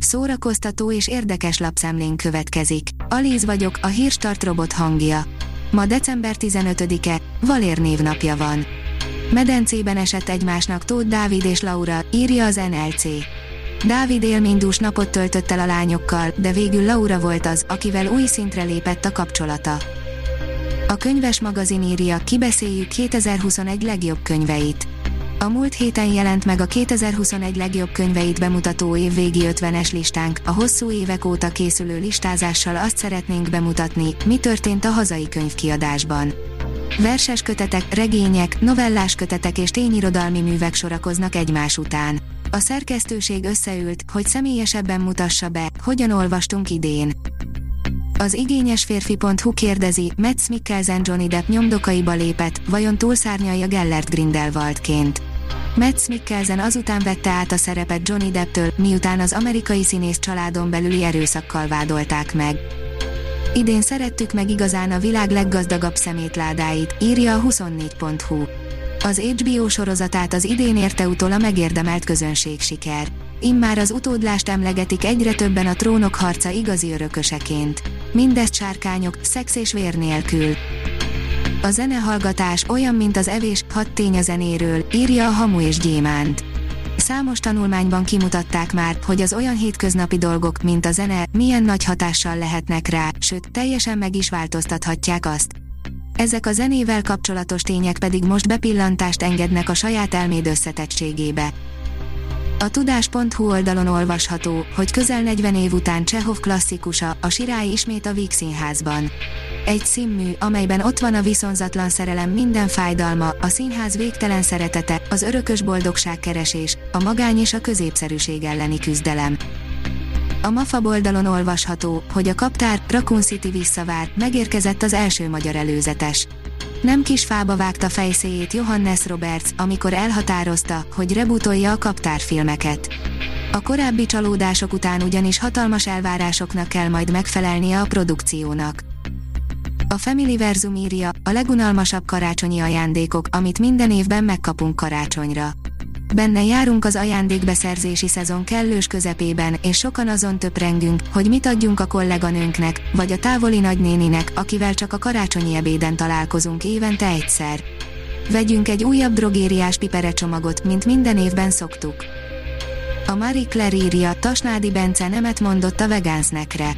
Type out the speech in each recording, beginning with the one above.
Szórakoztató és érdekes lapszemlén következik. Alíz vagyok, a hírstart robot hangja. Ma december 15-e, Valér névnapja van. Medencében esett egymásnak Tóth Dávid és Laura, írja az NLC. Dávid élménydús napot töltött el a lányokkal, de végül Laura volt az, akivel új szintre lépett a kapcsolata. A könyves magazin írja, kibeszéljük 2021 legjobb könyveit. A múlt héten jelent meg a 2021 legjobb könyveit bemutató évvégi 50-es listánk, a hosszú évek óta készülő listázással azt szeretnénk bemutatni, mi történt a hazai könyvkiadásban. Verses kötetek, regények, novellás kötetek és tényirodalmi művek sorakoznak egymás után. A szerkesztőség összeült, hogy személyesebben mutassa be, hogyan olvastunk idén. Az igényes férfi.hu kérdezi, Metz Mikkelsen Johnny Depp nyomdokaiba lépett, vajon túlszárnyalja Gellert Grindelwaldként. Metz Mikkelsen azután vette át a szerepet Johnny Depptől, miután az amerikai színész családon belüli erőszakkal vádolták meg. Idén szerettük meg igazán a világ leggazdagabb szemétládáit, írja a 24.hu. Az HBO sorozatát az idén érte utol a megérdemelt közönség siker. Immár az utódlást emlegetik egyre többen a trónok harca igazi örököseként. Mindezt sárkányok, szex és vér nélkül. A zenehallgatás olyan, mint az evés, hat tény a zenéről, írja a Hamu és Gyémánt. Számos tanulmányban kimutatták már, hogy az olyan hétköznapi dolgok, mint a zene, milyen nagy hatással lehetnek rá, sőt, teljesen meg is változtathatják azt. Ezek a zenével kapcsolatos tények pedig most bepillantást engednek a saját elméd összetettségébe. A tudás.hu oldalon olvasható, hogy közel 40 év után Csehov klasszikusa, a Sirály ismét a Víg Színházban. Egy színmű, amelyben ott van a viszonzatlan szerelem minden fájdalma, a színház végtelen szeretete, az örökös boldogság keresés, a magány és a középszerűség elleni küzdelem. A MAFA oldalon olvasható, hogy a kaptár Raccoon City visszavár, megérkezett az első magyar előzetes. Nem kis fába vágta fejszéjét Johannes Roberts, amikor elhatározta, hogy rebootolja a kaptárfilmeket. A korábbi csalódások után ugyanis hatalmas elvárásoknak kell majd megfelelnie a produkciónak. A Family Verzum írja, a legunalmasabb karácsonyi ajándékok, amit minden évben megkapunk karácsonyra. Benne járunk az ajándékbeszerzési szezon kellős közepében, és sokan azon töprengünk, hogy mit adjunk a kolléganőnknek, vagy a távoli nagynéninek, akivel csak a karácsonyi ebéden találkozunk évente egyszer. Vegyünk egy újabb drogériás piperecsomagot, mint minden évben szoktuk. A Marie Claire írja, Tasnádi Bence nemet mondott a vegánznekre.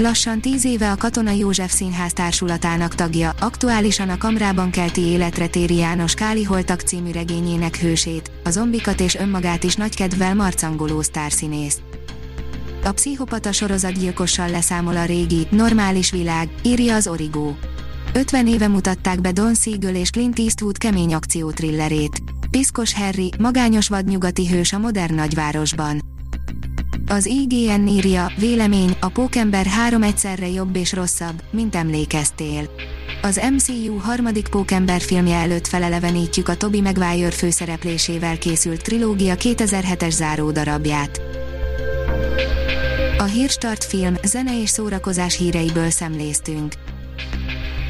Lassan tíz éve a Katona József Színház társulatának tagja, aktuálisan a Kamrában kelti életre téri János Káli Holtak című regényének hősét, a zombikat és önmagát is nagy kedvel marcangoló sztárszínész. A pszichopata sorozatgyilkossal leszámol a régi, normális világ, írja az Origo. 50 éve mutatták be Don Siegel és Clint Eastwood kemény akciótrillerét. Piszkos Harry, magányos vadnyugati hős a modern nagyvárosban. Az IGN írja, vélemény, a Pókember három egyszerre jobb és rosszabb, mint emlékeztél. Az MCU harmadik Pókember filmje előtt felelevenítjük a Toby Maguire főszereplésével készült trilógia 2007-es záró darabját. A Hírstart film, zene és szórakozás híreiből szemléztünk.